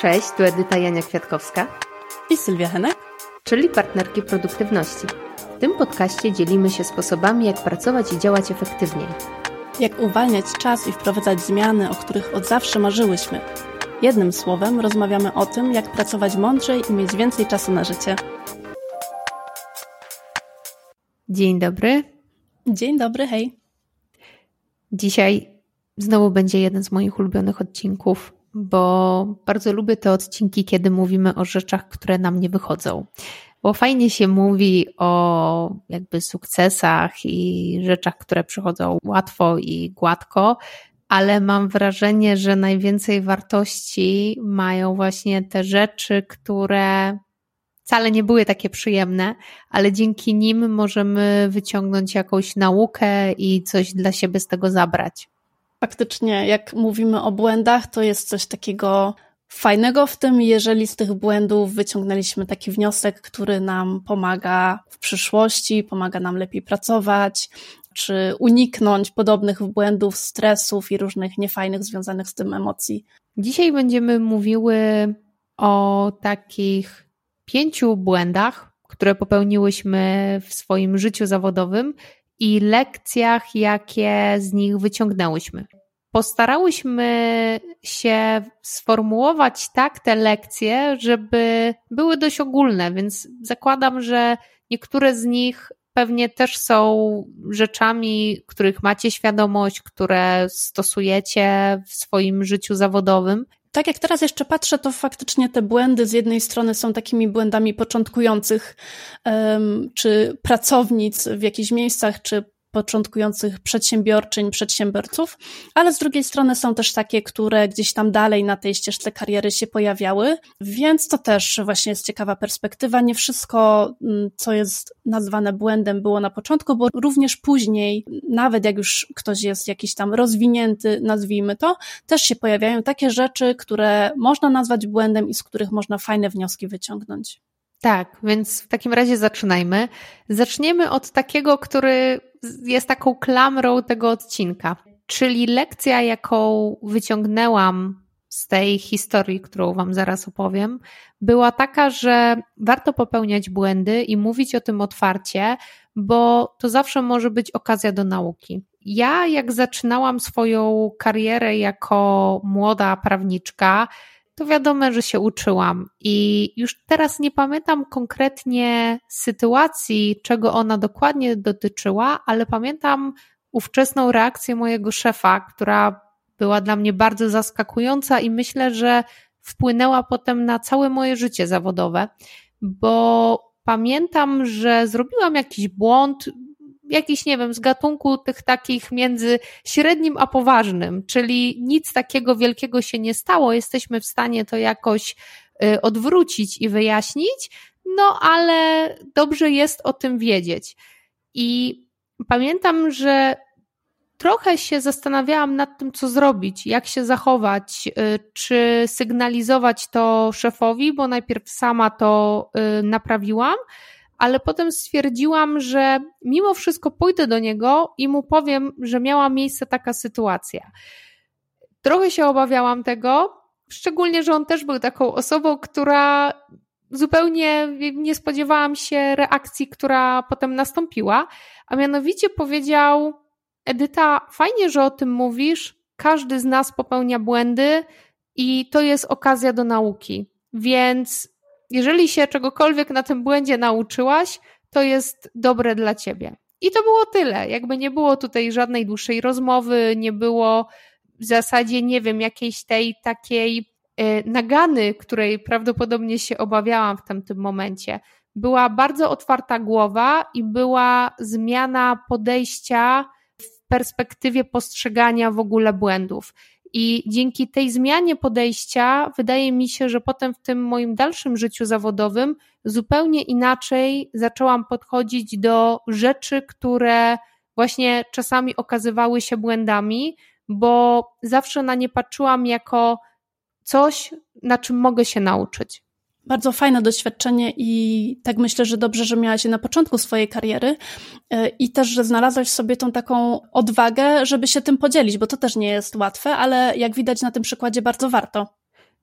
Cześć, tu Edyta Jania Kwiatkowska i Sylwia Henek, czyli partnerki produktywności. W tym podcaście dzielimy się sposobami, jak pracować i działać efektywniej. Jak uwalniać czas i wprowadzać zmiany, o których od zawsze marzyłyśmy. Jednym słowem rozmawiamy o tym, jak pracować mądrzej i mieć więcej czasu na życie. Dzień dobry. Dzień dobry, hej. Dzisiaj znowu będzie jeden z moich ulubionych odcinków, bo bardzo lubię te odcinki, kiedy mówimy o rzeczach, które nam nie wychodzą. Bo fajnie się mówi o jakby sukcesach i rzeczach, które przychodzą łatwo i gładko, ale mam wrażenie, że najwięcej wartości mają właśnie te rzeczy, które wcale nie były takie przyjemne, ale dzięki nim możemy wyciągnąć jakąś naukę i coś dla siebie z tego zabrać. Faktycznie, jak mówimy o błędach, to jest coś takiego fajnego w tym, jeżeli z tych błędów wyciągnęliśmy taki wniosek, który nam pomaga w przyszłości, pomaga nam lepiej pracować, czy uniknąć podobnych błędów, stresów i różnych niefajnych związanych z tym emocji. Dzisiaj będziemy mówiły o takich pięciu błędach, które popełniłyśmy w swoim życiu zawodowym i lekcjach, jakie z nich wyciągnęłyśmy. Postarałyśmy się sformułować tak te lekcje, żeby były dość ogólne, więc zakładam, że niektóre z nich pewnie też są rzeczami, których macie świadomość, które stosujecie w swoim życiu zawodowym. Tak jak teraz jeszcze patrzę, to faktycznie te błędy z jednej strony są takimi błędami początkujących, czy pracownic w jakichś miejscach, czy początkujących przedsiębiorczyń, przedsiębiorców, ale z drugiej strony są też takie, które gdzieś tam dalej na tej ścieżce kariery się pojawiały, więc to też właśnie jest ciekawa perspektywa. Nie wszystko, mm, co jest nazwane błędem, było na początku, bo również później, nawet jak już ktoś jest jakiś tam rozwinięty, nazwijmy to, też się pojawiają takie rzeczy, które można nazwać błędem i z których można fajne wnioski wyciągnąć. Tak, więc w takim razie zaczynajmy. Zaczniemy od takiego, który jest taką klamrą tego odcinka, czyli lekcja, jaką wyciągnęłam z tej historii, którą Wam zaraz opowiem, była taka, że warto popełniać błędy i mówić o tym otwarcie, bo to zawsze może być okazja do nauki. Ja, jak zaczynałam swoją karierę jako młoda prawniczka, to wiadomo, że się uczyłam. I już teraz nie pamiętam konkretnie sytuacji, czego ona dokładnie dotyczyła, ale pamiętam ówczesną reakcję mojego szefa, która była dla mnie bardzo zaskakująca i myślę, że wpłynęła potem na całe moje życie zawodowe, bo pamiętam, że zrobiłam jakiś błąd, jakiś, nie wiem, z gatunku tych takich między średnim a poważnym, czyli nic takiego wielkiego się nie stało, jesteśmy w stanie to jakoś y, odwrócić i wyjaśnić, no ale dobrze jest o tym wiedzieć. I pamiętam, że trochę się zastanawiałam nad tym, co zrobić, jak się zachować, y, czy sygnalizować to szefowi, bo najpierw sama to y, naprawiłam, ale potem stwierdziłam, że mimo wszystko pójdę do niego i mu powiem, że miała miejsce taka sytuacja. Trochę się obawiałam tego, szczególnie, że on też był taką osobą, która zupełnie nie spodziewałam się reakcji, która potem nastąpiła, a mianowicie powiedział: Edyta, fajnie, że o tym mówisz. Każdy z nas popełnia błędy i to jest okazja do nauki. Więc jeżeli się czegokolwiek na tym błędzie nauczyłaś, to jest dobre dla ciebie. I to było tyle. Jakby nie było tutaj żadnej dłuższej rozmowy, nie było w zasadzie, nie wiem, jakiejś tej takiej e, nagany, której prawdopodobnie się obawiałam w tamtym momencie. Była bardzo otwarta głowa i była zmiana podejścia w perspektywie postrzegania w ogóle błędów. I dzięki tej zmianie podejścia, wydaje mi się, że potem w tym moim dalszym życiu zawodowym zupełnie inaczej zaczęłam podchodzić do rzeczy, które właśnie czasami okazywały się błędami, bo zawsze na nie patrzyłam jako coś, na czym mogę się nauczyć bardzo fajne doświadczenie i tak myślę, że dobrze, że miałaś je na początku swojej kariery e, i też, że znalazłaś sobie tą taką odwagę, żeby się tym podzielić, bo to też nie jest łatwe, ale jak widać na tym przykładzie bardzo warto.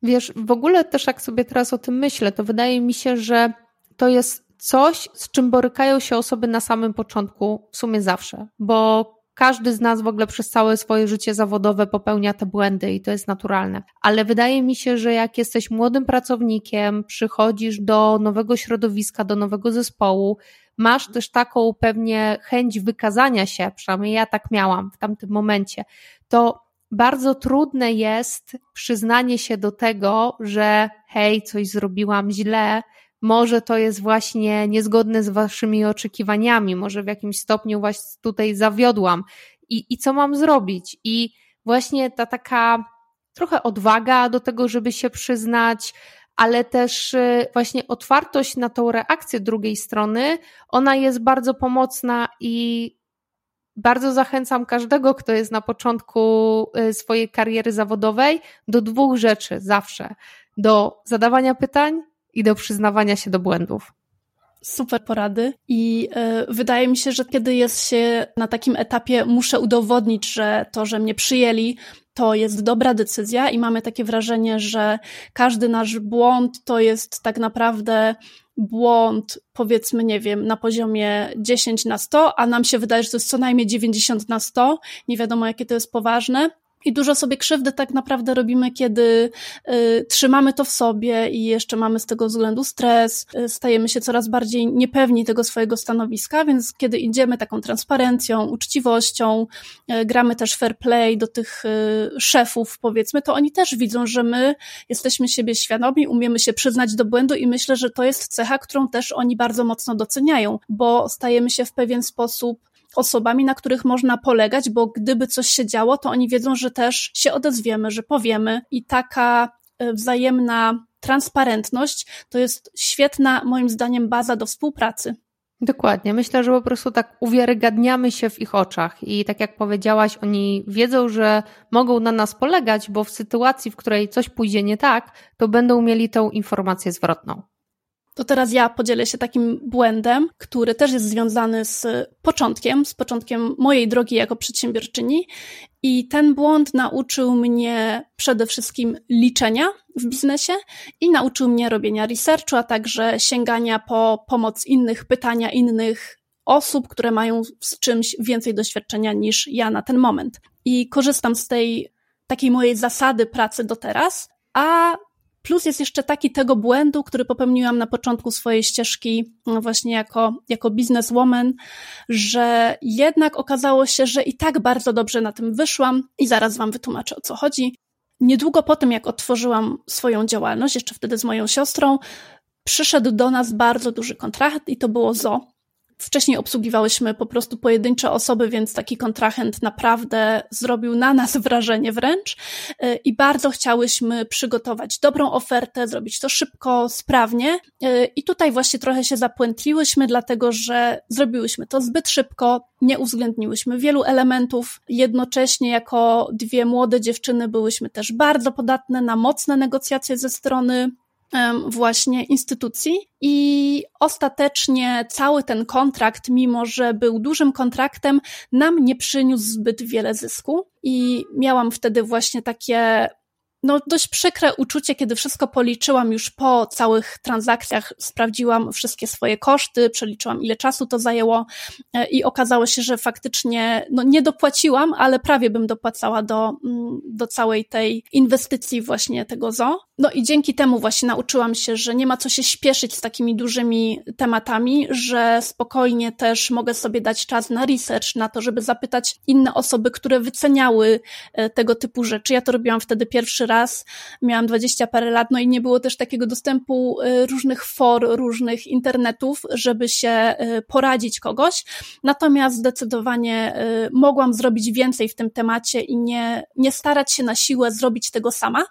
Wiesz, w ogóle też jak sobie teraz o tym myślę, to wydaje mi się, że to jest coś, z czym borykają się osoby na samym początku, w sumie zawsze, bo każdy z nas w ogóle przez całe swoje życie zawodowe popełnia te błędy i to jest naturalne. Ale wydaje mi się, że jak jesteś młodym pracownikiem, przychodzisz do nowego środowiska, do nowego zespołu, masz też taką pewnie chęć wykazania się, przynajmniej ja tak miałam w tamtym momencie, to bardzo trudne jest przyznanie się do tego, że hej, coś zrobiłam źle, może to jest właśnie niezgodne z waszymi oczekiwaniami, może w jakimś stopniu was tutaj zawiodłam i, i co mam zrobić? I właśnie ta taka trochę odwaga do tego, żeby się przyznać, ale też y, właśnie otwartość na tą reakcję drugiej strony, ona jest bardzo pomocna i bardzo zachęcam każdego, kto jest na początku y, swojej kariery zawodowej, do dwóch rzeczy zawsze: do zadawania pytań i do przyznawania się do błędów. Super porady i y, wydaje mi się, że kiedy jest się na takim etapie, muszę udowodnić, że to, że mnie przyjęli, to jest dobra decyzja i mamy takie wrażenie, że każdy nasz błąd to jest tak naprawdę błąd, powiedzmy, nie wiem, na poziomie 10 na 100, a nam się wydaje, że to jest co najmniej 90 na 100. Nie wiadomo, jakie to jest poważne. I dużo sobie krzywdy tak naprawdę robimy, kiedy y, trzymamy to w sobie i jeszcze mamy z tego względu stres, y, stajemy się coraz bardziej niepewni tego swojego stanowiska, więc kiedy idziemy taką transparencją, uczciwością, y, gramy też fair play do tych y, szefów, powiedzmy, to oni też widzą, że my jesteśmy siebie świadomi, umiemy się przyznać do błędu i myślę, że to jest cecha, którą też oni bardzo mocno doceniają, bo stajemy się w pewien sposób osobami, na których można polegać, bo gdyby coś się działo, to oni wiedzą, że też się odezwiemy, że powiemy i taka e, wzajemna transparentność to jest świetna, moim zdaniem, baza do współpracy. Dokładnie. Myślę, że po prostu tak uwiarygadniamy się w ich oczach i tak jak powiedziałaś, oni wiedzą, że mogą na nas polegać, bo w sytuacji, w której coś pójdzie nie tak, to będą mieli tą informację zwrotną. To teraz ja podzielę się takim błędem, który też jest związany z początkiem, z początkiem mojej drogi jako przedsiębiorczyni. I ten błąd nauczył mnie przede wszystkim liczenia w biznesie i nauczył mnie robienia researchu, a także sięgania po pomoc innych, pytania innych osób, które mają z czymś więcej doświadczenia niż ja na ten moment. I korzystam z tej takiej mojej zasady pracy do teraz, a Plus jest jeszcze taki tego błędu, który popełniłam na początku swojej ścieżki, no właśnie jako, jako bizneswoman, że jednak okazało się, że i tak bardzo dobrze na tym wyszłam i zaraz Wam wytłumaczę o co chodzi. Niedługo po tym, jak otworzyłam swoją działalność, jeszcze wtedy z moją siostrą, przyszedł do nas bardzo duży kontrakt i to było ZO, Wcześniej obsługiwałyśmy po prostu pojedyncze osoby, więc taki kontrahent naprawdę zrobił na nas wrażenie wręcz y, i bardzo chciałyśmy przygotować dobrą ofertę, zrobić to szybko, sprawnie. Y, I tutaj właśnie trochę się zapłętliłyśmy, dlatego że zrobiłyśmy to zbyt szybko, nie uwzględniłyśmy wielu elementów. Jednocześnie, jako dwie młode dziewczyny, byłyśmy też bardzo podatne na mocne negocjacje ze strony właśnie instytucji. I ostatecznie cały ten kontrakt, mimo że był dużym kontraktem, nam nie przyniósł zbyt wiele zysku. I miałam wtedy właśnie takie no, dość przykre uczucie, kiedy wszystko policzyłam już po całych transakcjach, sprawdziłam wszystkie swoje koszty, przeliczyłam ile czasu to zajęło e, i okazało się, że faktycznie no, nie dopłaciłam, ale prawie bym dopłacała do, mm, do całej tej inwestycji właśnie tego ZO. No i dzięki temu właśnie nauczyłam się, że nie ma co się śpieszyć z takimi dużymi tematami, że spokojnie też mogę sobie dać czas na research, na to, żeby zapytać inne osoby, które wyceniały e, tego typu rzeczy. Ja to robiłam wtedy pierwszy raz raz, miałam dwadzieścia parę lat, no i nie było też takiego dostępu y, różnych for, różnych internetów, żeby się y, poradzić kogoś. Natomiast zdecydowanie y, mogłam zrobić więcej w tym temacie i nie, nie starać się na siłę zrobić tego sama,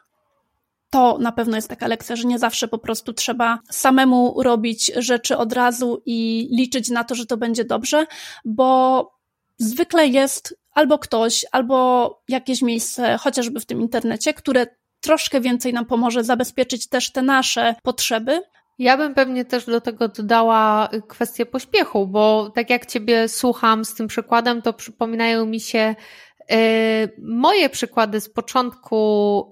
to na pewno jest taka lekcja, że nie zawsze po prostu trzeba samemu robić rzeczy od razu i liczyć na to, że to będzie dobrze, bo zwykle jest albo ktoś, albo jakieś miejsce, chociażby w tym internecie, które troszkę więcej nam pomoże zabezpieczyć też te nasze potrzeby. Ja bym pewnie też do tego dodała kwestię pośpiechu, bo tak jak Ciebie słucham z tym przykładem, to przypominają mi się moje przykłady z początku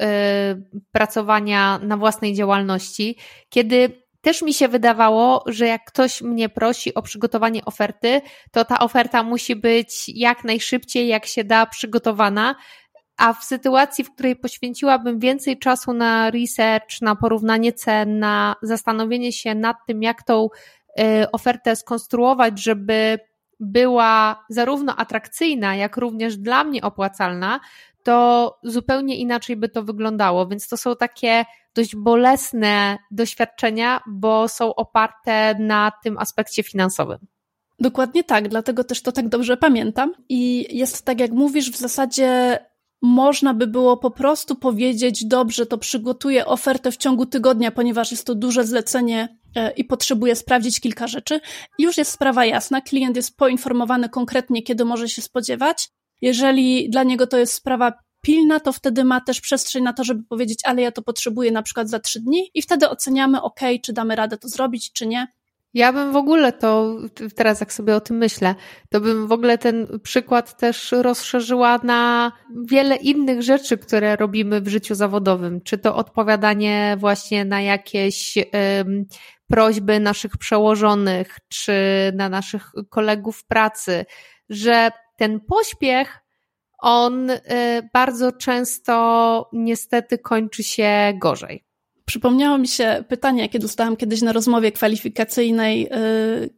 pracowania na własnej działalności, kiedy też mi się wydawało, że jak ktoś mnie prosi o przygotowanie oferty, to ta oferta musi być jak najszybciej, jak się da, przygotowana. A w sytuacji, w której poświęciłabym więcej czasu na research, na porównanie cen, na zastanowienie się nad tym, jak tą y, ofertę skonstruować, żeby była zarówno atrakcyjna, jak również dla mnie opłacalna, to zupełnie inaczej by to wyglądało. Więc to są takie dość bolesne doświadczenia, bo są oparte na tym aspekcie finansowym. Dokładnie tak, dlatego też to tak dobrze pamiętam. I jest tak, jak mówisz, w zasadzie można by było po prostu powiedzieć, dobrze, to przygotuję ofertę w ciągu tygodnia, ponieważ jest to duże zlecenie e, i potrzebuję sprawdzić kilka rzeczy. Już jest sprawa jasna, klient jest poinformowany konkretnie, kiedy może się spodziewać. Jeżeli dla niego to jest sprawa pilna, to wtedy ma też przestrzeń na to, żeby powiedzieć, ale ja to potrzebuję na przykład za trzy dni i wtedy oceniamy, ok, czy damy radę to zrobić, czy nie. Ja bym w ogóle to, teraz jak sobie o tym myślę, to bym w ogóle ten przykład też rozszerzyła na wiele innych rzeczy, które robimy w życiu zawodowym. Czy to odpowiadanie właśnie na jakieś um, prośby naszych przełożonych, czy na naszych kolegów pracy, że ten pośpiech on y, bardzo często niestety kończy się gorzej. Przypomniało mi się pytanie, jakie dostałam kiedyś na rozmowie kwalifikacyjnej, y,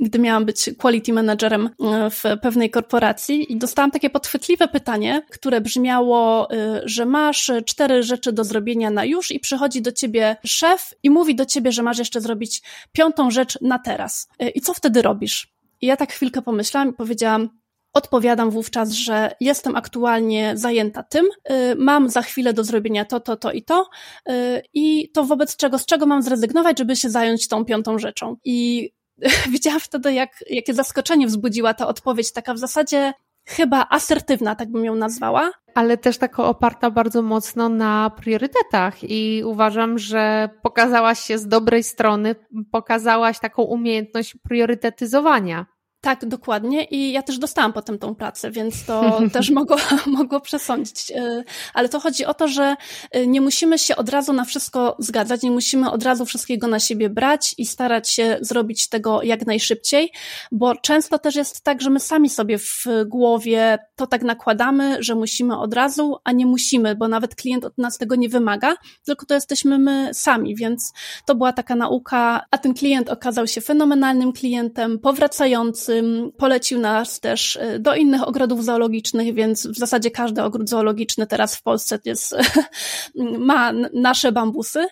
gdy miałam być quality managerem y, w pewnej korporacji i dostałam takie podchwytliwe pytanie, które brzmiało, że masz cztery rzeczy do zrobienia na już i przychodzi do ciebie szef i mówi do ciebie, że masz jeszcze zrobić piątą rzecz na teraz. I co wtedy robisz? I ja tak chwilkę pomyślałam i powiedziałam, Odpowiadam wówczas, że jestem aktualnie zajęta tym, y, mam za chwilę do zrobienia to, to, to i to y, i to wobec czego, z czego mam zrezygnować, żeby się zająć tą piątą rzeczą. I widziałam wtedy, jak, jakie zaskoczenie wzbudziła ta odpowiedź, taka w zasadzie chyba asertywna, tak bym ją nazwała. Ale też taka oparta bardzo mocno na priorytetach i uważam, że pokazałaś się z dobrej strony, pokazałaś taką umiejętność priorytetyzowania. Tak, dokładnie. I ja też dostałam potem tą pracę, więc to też mogło, mogło przesądzić. E, ale to chodzi o to, że e, nie musimy się od razu na wszystko zgadzać, nie musimy od razu wszystkiego na siebie brać i starać się zrobić tego jak najszybciej, bo często też jest tak, że my sami sobie w głowie to tak nakładamy, że musimy od razu, a nie musimy, bo nawet klient od nas tego nie wymaga, tylko to jesteśmy my sami, więc to była taka nauka, a ten klient okazał się fenomenalnym klientem, powracającym, polecił nas też y, do innych ogrodów zoologicznych, więc w zasadzie każdy ogród zoologiczny teraz w Polsce jest, ma nasze bambusy.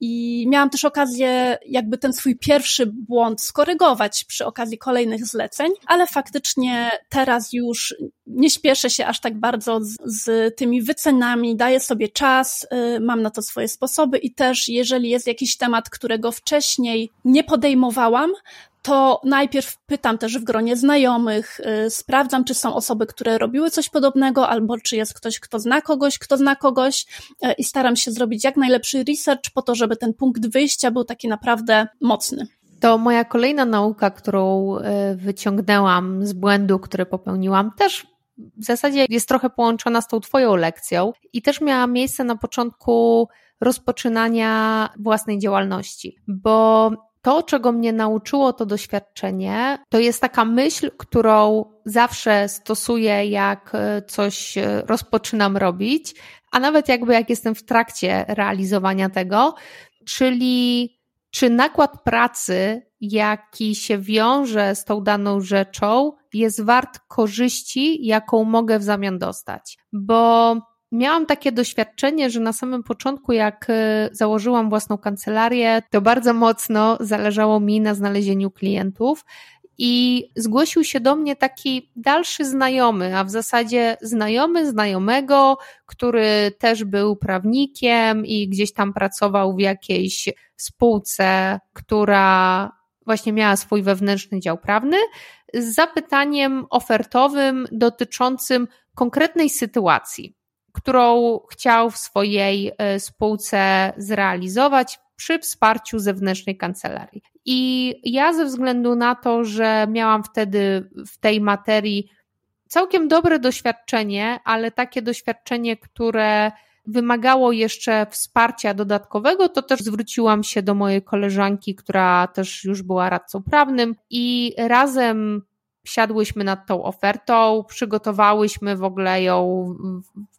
I miałam też okazję jakby ten swój pierwszy błąd skorygować przy okazji kolejnych zleceń, ale faktycznie teraz już nie śpieszę się aż tak bardzo z, z tymi wycenami, daję sobie czas, y, mam na to swoje sposoby i też jeżeli jest jakiś temat, którego wcześniej nie podejmowałam, to najpierw pytam też w gronie znajomych, yy, sprawdzam, czy są osoby, które robiły coś podobnego, albo czy jest ktoś, kto zna kogoś, kto zna kogoś yy, i staram się zrobić jak najlepszy research po to, żeby ten punkt wyjścia był taki naprawdę mocny. To moja kolejna nauka, którą y, wyciągnęłam z błędu, który popełniłam, też w zasadzie jest trochę połączona z tą Twoją lekcją i też miała miejsce na początku rozpoczynania własnej działalności, bo to, czego mnie nauczyło to doświadczenie, to jest taka myśl, którą zawsze stosuję, jak e, coś e, rozpoczynam robić, a nawet jakby jak jestem w trakcie realizowania tego, czyli czy nakład pracy, jaki się wiąże z tą daną rzeczą, jest wart korzyści, jaką mogę w zamian dostać. Bo Miałam takie doświadczenie, że na samym początku, jak e, założyłam własną kancelarię, to bardzo mocno zależało mi na znalezieniu klientów. I zgłosił się do mnie taki dalszy znajomy, a w zasadzie znajomy znajomego, który też był prawnikiem i gdzieś tam pracował w jakiejś spółce, która właśnie miała swój wewnętrzny dział prawny, z zapytaniem ofertowym dotyczącym konkretnej sytuacji którą chciał w swojej e, spółce zrealizować przy wsparciu zewnętrznej kancelarii. I ja ze względu na to, że miałam wtedy w tej materii całkiem dobre doświadczenie, ale takie doświadczenie, które wymagało jeszcze wsparcia dodatkowego, to też zwróciłam się do mojej koleżanki, która też już była radcą prawnym i razem siadłyśmy nad tą ofertą, przygotowałyśmy w ogóle ją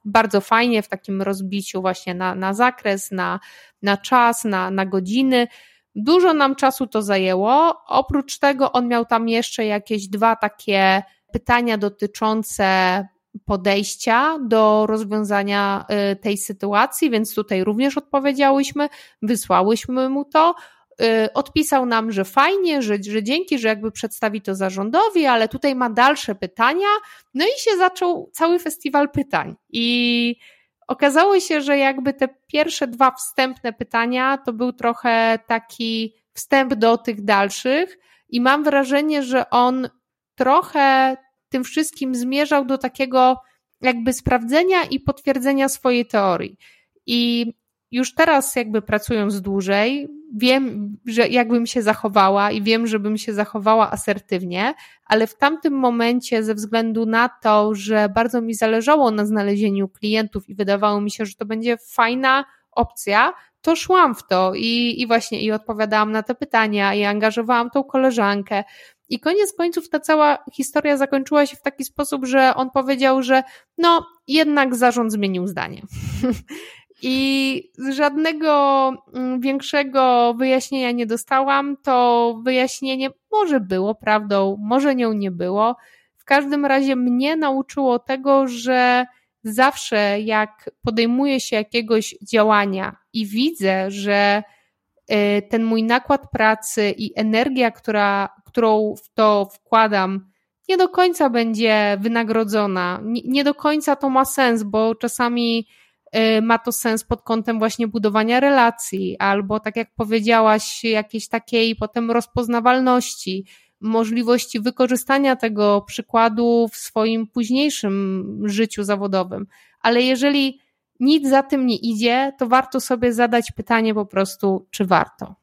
bardzo fajnie w takim rozbiciu właśnie na, na zakres, na, na czas, na, na godziny. Dużo nam czasu to zajęło. Oprócz tego on miał tam jeszcze jakieś dwa takie pytania dotyczące podejścia do rozwiązania y, tej sytuacji, więc tutaj również odpowiedziałyśmy, wysłałyśmy mu to. Y, odpisał nam, że fajnie, że, że dzięki, że jakby przedstawi to zarządowi, ale tutaj ma dalsze pytania. No i się zaczął cały festiwal pytań. I okazało się, że jakby te pierwsze dwa wstępne pytania to był trochę taki wstęp do tych dalszych, i mam wrażenie, że on trochę tym wszystkim zmierzał do takiego jakby sprawdzenia i potwierdzenia swojej teorii. I już teraz jakby pracując dłużej, wiem, że jakbym się zachowała i wiem, żebym się zachowała asertywnie, ale w tamtym momencie ze względu na to, że bardzo mi zależało na znalezieniu klientów i wydawało mi się, że to będzie fajna opcja, to szłam w to i, i właśnie i odpowiadałam na te pytania i angażowałam tą koleżankę. I koniec końców ta cała historia zakończyła się w taki sposób, że on powiedział, że no, jednak zarząd zmienił zdanie. I żadnego mm, większego wyjaśnienia nie dostałam. To wyjaśnienie może było prawdą, może nią nie było. W każdym razie mnie nauczyło tego, że zawsze jak podejmuję się jakiegoś działania i widzę, że y, ten mój nakład pracy i energia, która, którą w to wkładam, nie do końca będzie wynagrodzona. Nie, nie do końca to ma sens, bo czasami ma to sens pod kątem właśnie budowania relacji, albo tak jak powiedziałaś, jakiejś takiej potem rozpoznawalności, możliwości wykorzystania tego przykładu w swoim późniejszym życiu zawodowym. Ale jeżeli nic za tym nie idzie, to warto sobie zadać pytanie po prostu, czy warto.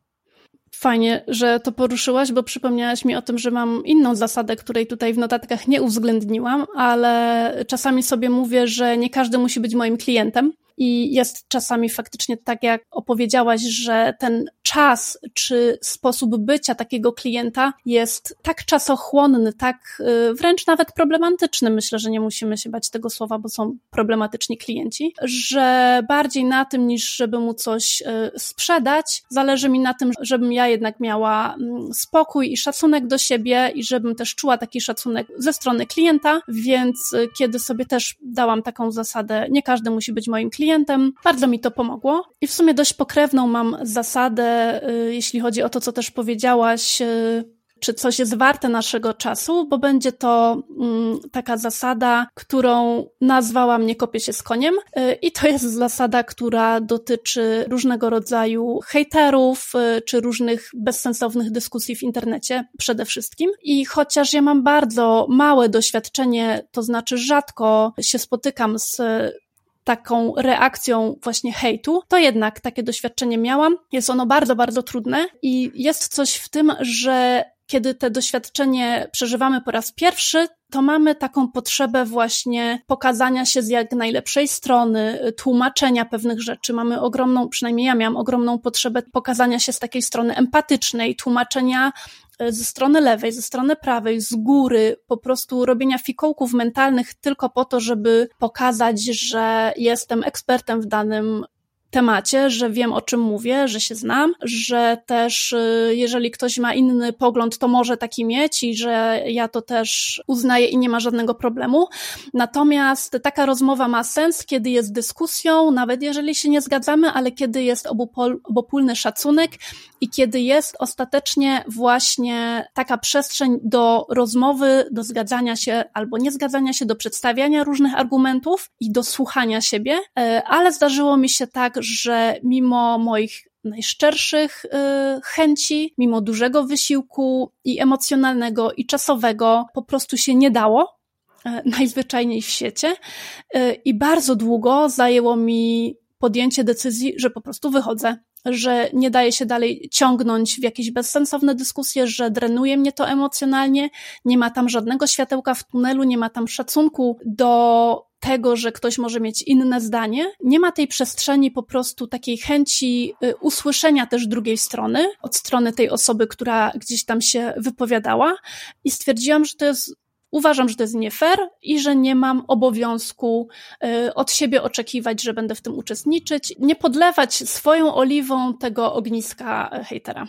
Fajnie, że to poruszyłaś, bo przypomniałaś mi o tym, że mam inną zasadę, której tutaj w notatkach nie uwzględniłam, ale czasami sobie mówię, że nie każdy musi być moim klientem. I jest czasami faktycznie tak, jak opowiedziałaś, że ten czas czy sposób bycia takiego klienta jest tak czasochłonny, tak y, wręcz nawet problematyczny. Myślę, że nie musimy się bać tego słowa, bo są problematyczni klienci, że bardziej na tym niż żeby mu coś y, sprzedać, zależy mi na tym, żebym ja jednak miała mm, spokój i szacunek do siebie i żebym też czuła taki szacunek ze strony klienta, więc y, kiedy sobie też dałam taką zasadę, nie każdy musi być moim klientem, klientem. Bardzo mi to pomogło. I w sumie dość pokrewną mam zasadę, y, jeśli chodzi o to, co też powiedziałaś, y, czy coś jest warte naszego czasu, bo będzie to mm, taka zasada, którą nazwałam Nie kopię się z koniem. Y, I to jest zasada, która dotyczy różnego rodzaju hejterów, czy różnych bezsensownych dyskusji w internecie przede wszystkim. I chociaż ja mam bardzo małe doświadczenie, to znaczy rzadko się spotykam z taką reakcją właśnie hejtu, to jednak takie doświadczenie miałam. Jest ono bardzo, bardzo trudne i jest coś w tym, że kiedy te doświadczenie przeżywamy po raz pierwszy, to mamy taką potrzebę właśnie pokazania się z jak najlepszej strony, tłumaczenia pewnych rzeczy. Mamy ogromną, przynajmniej ja miałam ogromną potrzebę pokazania się z takiej strony empatycznej, tłumaczenia ze strony lewej, ze strony prawej, z góry, po prostu robienia fikołków mentalnych tylko po to, żeby pokazać, że jestem ekspertem w danym temacie, że wiem o czym mówię, że się znam, że też y, jeżeli ktoś ma inny pogląd, to może taki mieć i że ja to też uznaję i nie ma żadnego problemu. Natomiast taka rozmowa ma sens, kiedy jest dyskusją, nawet jeżeli się nie zgadzamy, ale kiedy jest obupol, obopólny szacunek i kiedy jest ostatecznie właśnie taka przestrzeń do rozmowy, do zgadzania się albo nie zgadzania się, do przedstawiania różnych argumentów i do słuchania siebie, e, ale zdarzyło mi się tak, że mimo moich najszczerszych y, chęci, mimo dużego wysiłku i emocjonalnego, i czasowego, po prostu się nie dało. E, najzwyczajniej w świecie. E, I bardzo długo zajęło mi podjęcie decyzji, że po prostu wychodzę że nie daje się dalej ciągnąć w jakieś bezsensowne dyskusje, że drenuje mnie to emocjonalnie, nie ma tam żadnego światełka w tunelu, nie ma tam szacunku do tego, że ktoś może mieć inne zdanie. Nie ma tej przestrzeni po prostu takiej chęci y, usłyszenia też drugiej strony, od strony tej osoby, która gdzieś tam się wypowiadała i stwierdziłam, że to jest Uważam, że to jest nie fair i że nie mam obowiązku y, od siebie oczekiwać, że będę w tym uczestniczyć, nie podlewać swoją oliwą tego ogniska y, hejtera.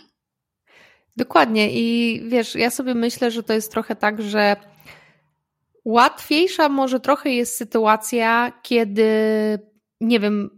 Dokładnie i wiesz, ja sobie myślę, że to jest trochę tak, że łatwiejsza może trochę jest sytuacja, kiedy nie wiem,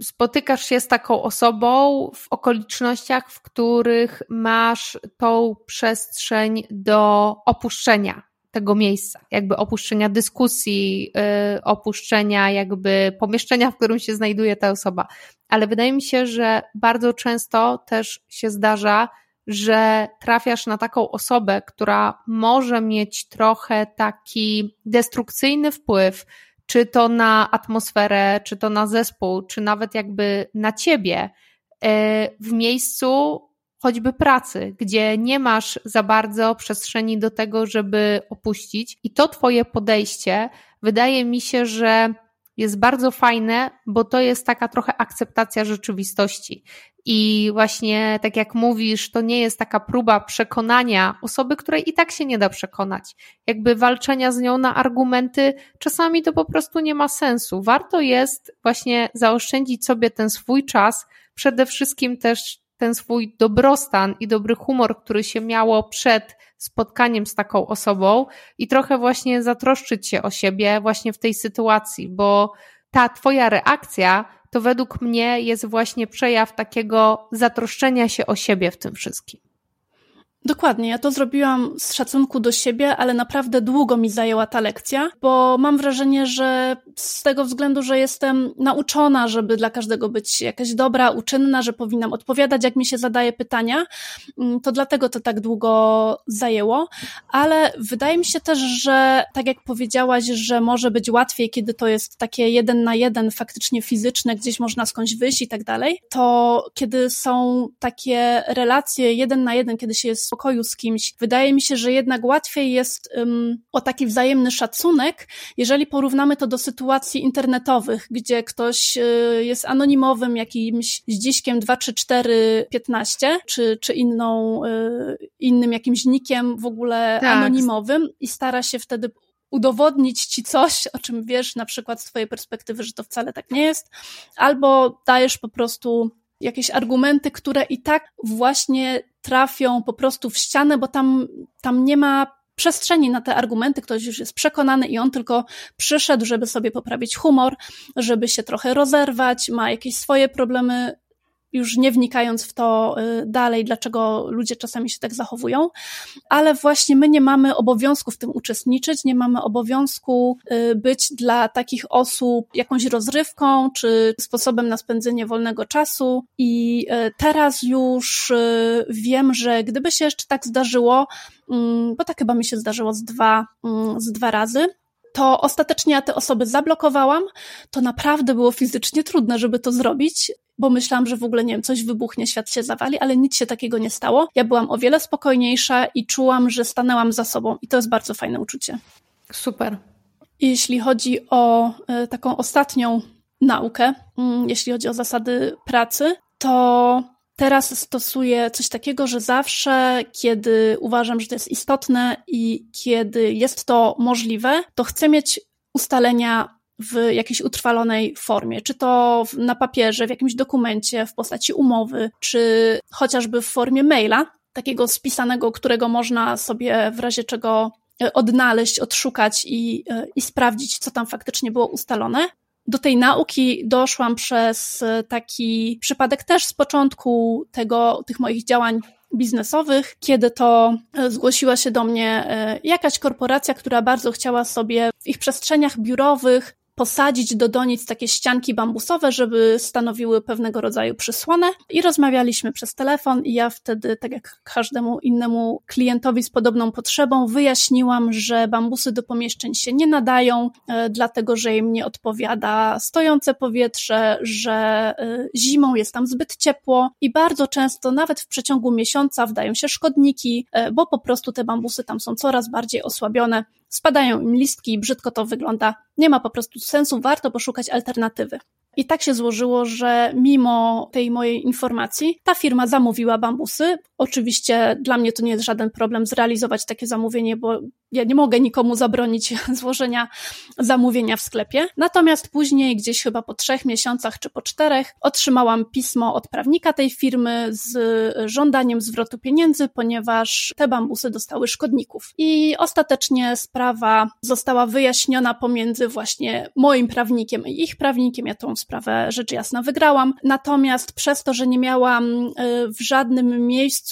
spotykasz się z taką osobą w okolicznościach, w których masz tą przestrzeń do opuszczenia tego miejsca, jakby opuszczenia dyskusji, yy, opuszczenia jakby pomieszczenia, w którym się znajduje ta osoba. Ale wydaje mi się, że bardzo często też się zdarza, że trafiasz na taką osobę, która może mieć trochę taki destrukcyjny wpływ, czy to na atmosferę, czy to na zespół, czy nawet jakby na ciebie, yy, w miejscu, choćby pracy, gdzie nie masz za bardzo przestrzeni do tego, żeby opuścić. I to Twoje podejście wydaje mi się, że jest bardzo fajne, bo to jest taka trochę akceptacja rzeczywistości. I właśnie tak jak mówisz, to nie jest taka próba przekonania osoby, której i tak się nie da przekonać. Jakby walczenia z nią na argumenty, czasami to po prostu nie ma sensu. Warto jest właśnie zaoszczędzić sobie ten swój czas, przede wszystkim też ten swój dobrostan i dobry humor, który się miało przed spotkaniem z taką osobą i trochę właśnie zatroszczyć się o siebie właśnie w tej sytuacji, bo ta twoja reakcja to według mnie jest właśnie przejaw takiego zatroszczenia się o siebie w tym wszystkim. Dokładnie, ja to zrobiłam z szacunku do siebie, ale naprawdę długo mi zajęła ta lekcja, bo mam wrażenie, że z tego względu, że jestem nauczona, żeby dla każdego być jakaś dobra, uczynna, że powinnam odpowiadać, jak mi się zadaje pytania, mm, to dlatego to tak długo zajęło, ale wydaje mi się też, że tak jak powiedziałaś, że może być łatwiej, kiedy to jest takie jeden na jeden, faktycznie fizyczne, gdzieś można skądś wyjść i tak dalej, to kiedy są takie relacje jeden na jeden, kiedy się jest spokoju z kimś. Wydaje mi się, że jednak łatwiej jest um, o taki wzajemny szacunek, jeżeli porównamy to do sytuacji internetowych, gdzie ktoś y, jest anonimowym jakimś zdziśkiem 2, 3, 4, 15, czy, czy inną, y, innym jakimś nikiem w ogóle tak. anonimowym i stara się wtedy udowodnić ci coś, o czym wiesz na przykład z twojej perspektywy, że to wcale tak nie jest, albo dajesz po prostu jakieś argumenty, które i tak właśnie trafią po prostu w ścianę, bo tam, tam nie ma przestrzeni na te argumenty, ktoś już jest przekonany i on tylko przyszedł, żeby sobie poprawić humor, żeby się trochę rozerwać, ma jakieś swoje problemy już nie wnikając w to y, dalej, dlaczego ludzie czasami się tak zachowują, ale właśnie my nie mamy obowiązku w tym uczestniczyć, nie mamy obowiązku y, być dla takich osób jakąś rozrywką czy sposobem na spędzenie wolnego czasu. I y, teraz już wiem, że gdyby się jeszcze tak zdarzyło, mm, bo tak chyba mi się zdarzyło z dwa, mm, z dwa razy, to ostatecznie ja te osoby zablokowałam. To naprawdę było fizycznie trudne, żeby to zrobić, bo myślałam, że w ogóle, nie wiem, coś wybuchnie, świat się zawali, ale nic się takiego nie stało. Ja byłam o wiele spokojniejsza i czułam, że stanęłam za sobą i to jest bardzo fajne uczucie. Super. Jeśli chodzi o e, taką ostatnią naukę, mm, jeśli chodzi o zasady pracy, to teraz stosuję coś takiego, że zawsze, kiedy uważam, że to jest istotne i kiedy jest to możliwe, to chcę mieć ustalenia w jakiejś utrwalonej formie, czy to na papierze, w jakimś dokumencie, w postaci umowy, czy chociażby w formie maila, takiego spisanego, którego można sobie w razie czego e, odnaleźć, odszukać i, e, i sprawdzić, co tam faktycznie było ustalone. Do tej nauki doszłam przez taki przypadek też z początku tego, tych moich działań biznesowych, kiedy to e, zgłosiła się do mnie jakaś korporacja, która bardzo chciała sobie w ich przestrzeniach biurowych posadzić do donic takie ścianki bambusowe, żeby stanowiły pewnego rodzaju przysłonę. I rozmawialiśmy przez telefon i ja wtedy, tak jak każdemu innemu klientowi z podobną potrzebą, wyjaśniłam, że bambusy do pomieszczeń się nie nadają, e, dlatego że im nie odpowiada stojące powietrze, że e, zimą jest tam zbyt ciepło i bardzo często nawet w przeciągu miesiąca wdają się szkodniki, e, bo po prostu te bambusy tam są coraz bardziej osłabione, spadają im listki, brzydko to wygląda, nie ma po prostu sensu, warto poszukać alternatywy. I tak się złożyło, że mimo tej mojej informacji, ta firma zamówiła bambusy. Oczywiście dla mnie to nie jest żaden problem zrealizować takie zamówienie, bo ja nie mogę nikomu zabronić złożenia zamówienia w sklepie. Natomiast później, gdzieś chyba po trzech miesiącach czy po czterech, otrzymałam pismo od prawnika tej firmy z żądaniem zwrotu pieniędzy, ponieważ te bambusy dostały szkodników. I ostatecznie sprawa została wyjaśniona pomiędzy właśnie moim prawnikiem i ich prawnikiem. Ja tą sprawę rzecz jasna wygrałam. Natomiast przez to, że nie miałam y, w żadnym miejscu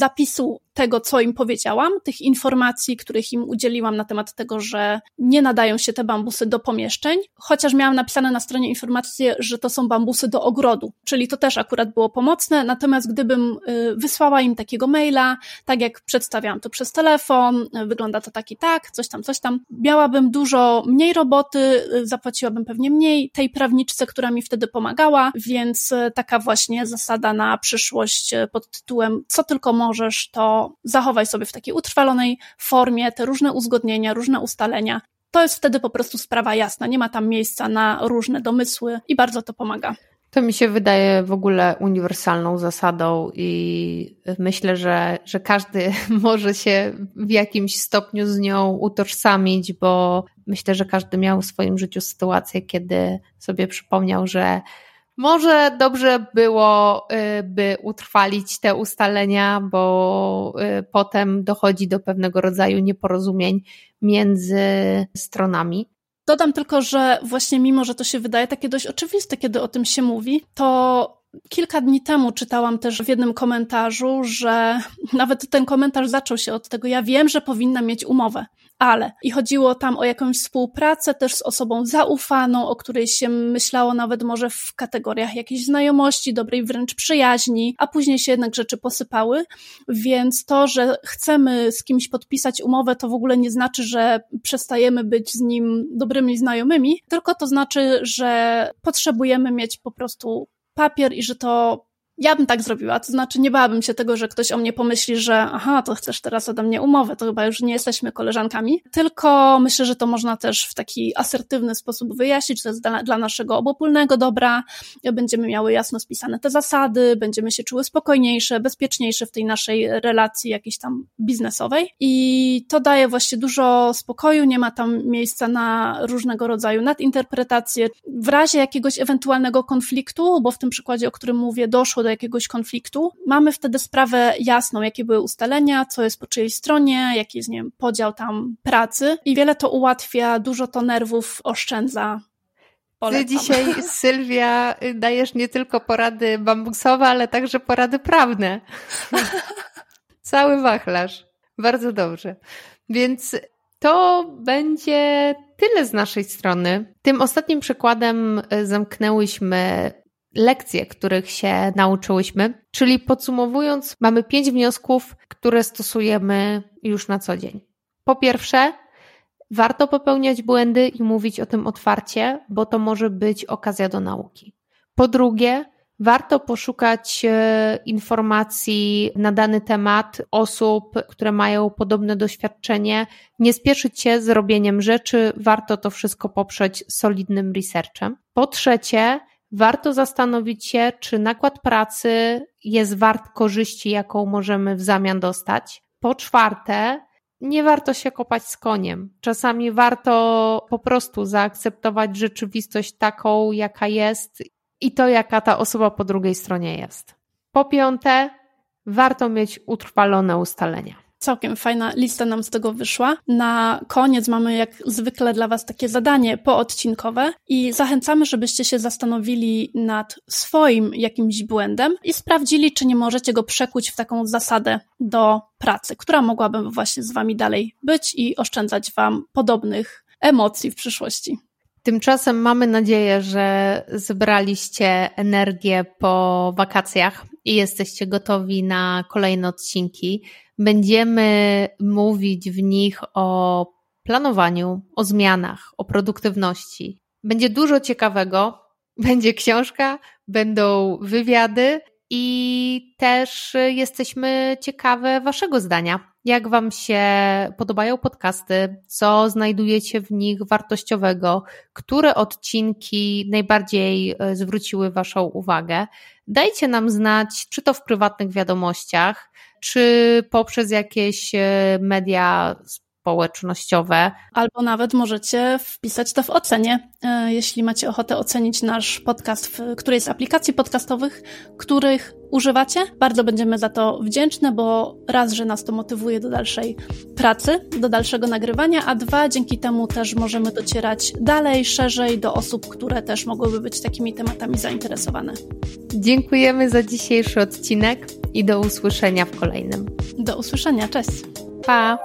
zapisu tego, co im powiedziałam, tych informacji, których im udzieliłam na temat tego, że nie nadają się te bambusy do pomieszczeń, chociaż miałam napisane na stronie informację, że to są bambusy do ogrodu, czyli to też akurat było pomocne, natomiast gdybym y, wysłała im takiego maila, tak jak przedstawiałam to przez telefon, y, wygląda to tak i tak, coś tam, coś tam, miałabym dużo mniej roboty, y, zapłaciłabym pewnie mniej tej prawniczce, która mi wtedy pomagała, więc taka właśnie zasada na przyszłość pod tytułem co tylko możesz, to zachowaj sobie w takiej utrwalonej formie te różne uzgodnienia, różne ustalenia. To jest wtedy po prostu sprawa jasna, nie ma tam miejsca na różne domysły i bardzo to pomaga. To mi się wydaje w ogóle uniwersalną zasadą i myślę, że, że każdy może się w jakimś stopniu z nią utożsamić, bo myślę, że każdy miał w swoim życiu sytuację, kiedy sobie przypomniał, że może dobrze było, y, by utrwalić te ustalenia, bo y, potem dochodzi do pewnego rodzaju nieporozumień między stronami. Dodam tylko, że właśnie mimo, że to się wydaje takie dość oczywiste, kiedy o tym się mówi, to Kilka dni temu czytałam też w jednym komentarzu, że nawet ten komentarz zaczął się od tego, ja wiem, że powinna mieć umowę, ale. I chodziło tam o jakąś współpracę też z osobą zaufaną, o której się myślało nawet może w kategoriach jakiejś znajomości, dobrej wręcz przyjaźni, a później się jednak rzeczy posypały, więc to, że chcemy z kimś podpisać umowę, to w ogóle nie znaczy, że przestajemy być z nim dobrymi znajomymi, tylko to znaczy, że potrzebujemy mieć po prostu papier i że to ja bym tak zrobiła, to znaczy nie bałabym się tego, że ktoś o mnie pomyśli, że aha, to chcesz teraz ode mnie umowę, to chyba już nie jesteśmy koleżankami, tylko myślę, że to można też w taki asertywny sposób wyjaśnić, to jest dla, dla naszego obopólnego dobra, będziemy miały jasno spisane te zasady, będziemy się czuły spokojniejsze, bezpieczniejsze w tej naszej relacji jakiejś tam biznesowej. I to daje właśnie dużo spokoju, nie ma tam miejsca na różnego rodzaju nadinterpretacje. W razie jakiegoś ewentualnego konfliktu, bo w tym przykładzie, o którym mówię, doszło do do jakiegoś konfliktu, mamy wtedy sprawę jasną, jakie były ustalenia, co jest po czyjej stronie, jaki jest, nie wiem, podział tam pracy i wiele to ułatwia, dużo to nerwów oszczędza. Polecam. Ty dzisiaj, Sylwia, dajesz nie tylko porady bambusowe, ale także porady prawne. Cały wachlarz. Bardzo dobrze. Więc to będzie tyle z naszej strony. Tym ostatnim przykładem zamknęłyśmy lekcje, których się nauczyłyśmy. Czyli podsumowując, mamy pięć wniosków, które stosujemy już na co dzień. Po pierwsze, warto popełniać błędy i mówić o tym otwarcie, bo to może być okazja do nauki. Po drugie, warto poszukać e, informacji na dany temat osób, które mają podobne doświadczenie, nie spieszyć się z robieniem rzeczy, warto to wszystko poprzeć solidnym researchem. Po trzecie, warto zastanowić się, czy nakład pracy jest wart korzyści, jaką możemy w zamian dostać. Po czwarte, nie warto się kopać z koniem. Czasami warto po prostu zaakceptować rzeczywistość taką, jaka jest i to, jaka ta osoba po drugiej stronie jest. Po piąte, warto mieć utrwalone ustalenia. Całkiem fajna lista nam z tego wyszła. Na koniec mamy jak zwykle dla Was takie zadanie poodcinkowe i zachęcamy, żebyście się zastanowili nad swoim jakimś błędem i sprawdzili, czy nie możecie go przekuć w taką zasadę do pracy, która mogłaby właśnie z Wami dalej być i oszczędzać Wam podobnych emocji w przyszłości. Tymczasem mamy nadzieję, że zebraliście energię po wakacjach i jesteście gotowi na kolejne odcinki. Będziemy mówić w nich o planowaniu, o zmianach, o produktywności. Będzie dużo ciekawego. Będzie książka, będą wywiady i też jesteśmy ciekawe Waszego zdania. Jak Wam się podobają podcasty? Co znajdujecie w nich wartościowego? Które odcinki najbardziej e, zwróciły Waszą uwagę? Dajcie nam znać, czy to w prywatnych wiadomościach, czy poprzez jakieś e, media społecznościowe. Albo nawet możecie wpisać to w ocenie, e, jeśli macie ochotę ocenić nasz podcast w którejś z aplikacji podcastowych, których używacie. Bardzo będziemy za to wdzięczne, bo raz, że nas to motywuje do dalszej pracy, do dalszego nagrywania, a dwa, dzięki temu też możemy docierać dalej, szerzej do osób, które też mogłyby być takimi tematami zainteresowane. Dziękujemy za dzisiejszy odcinek i do usłyszenia w kolejnym. Do usłyszenia, cześć. Pa!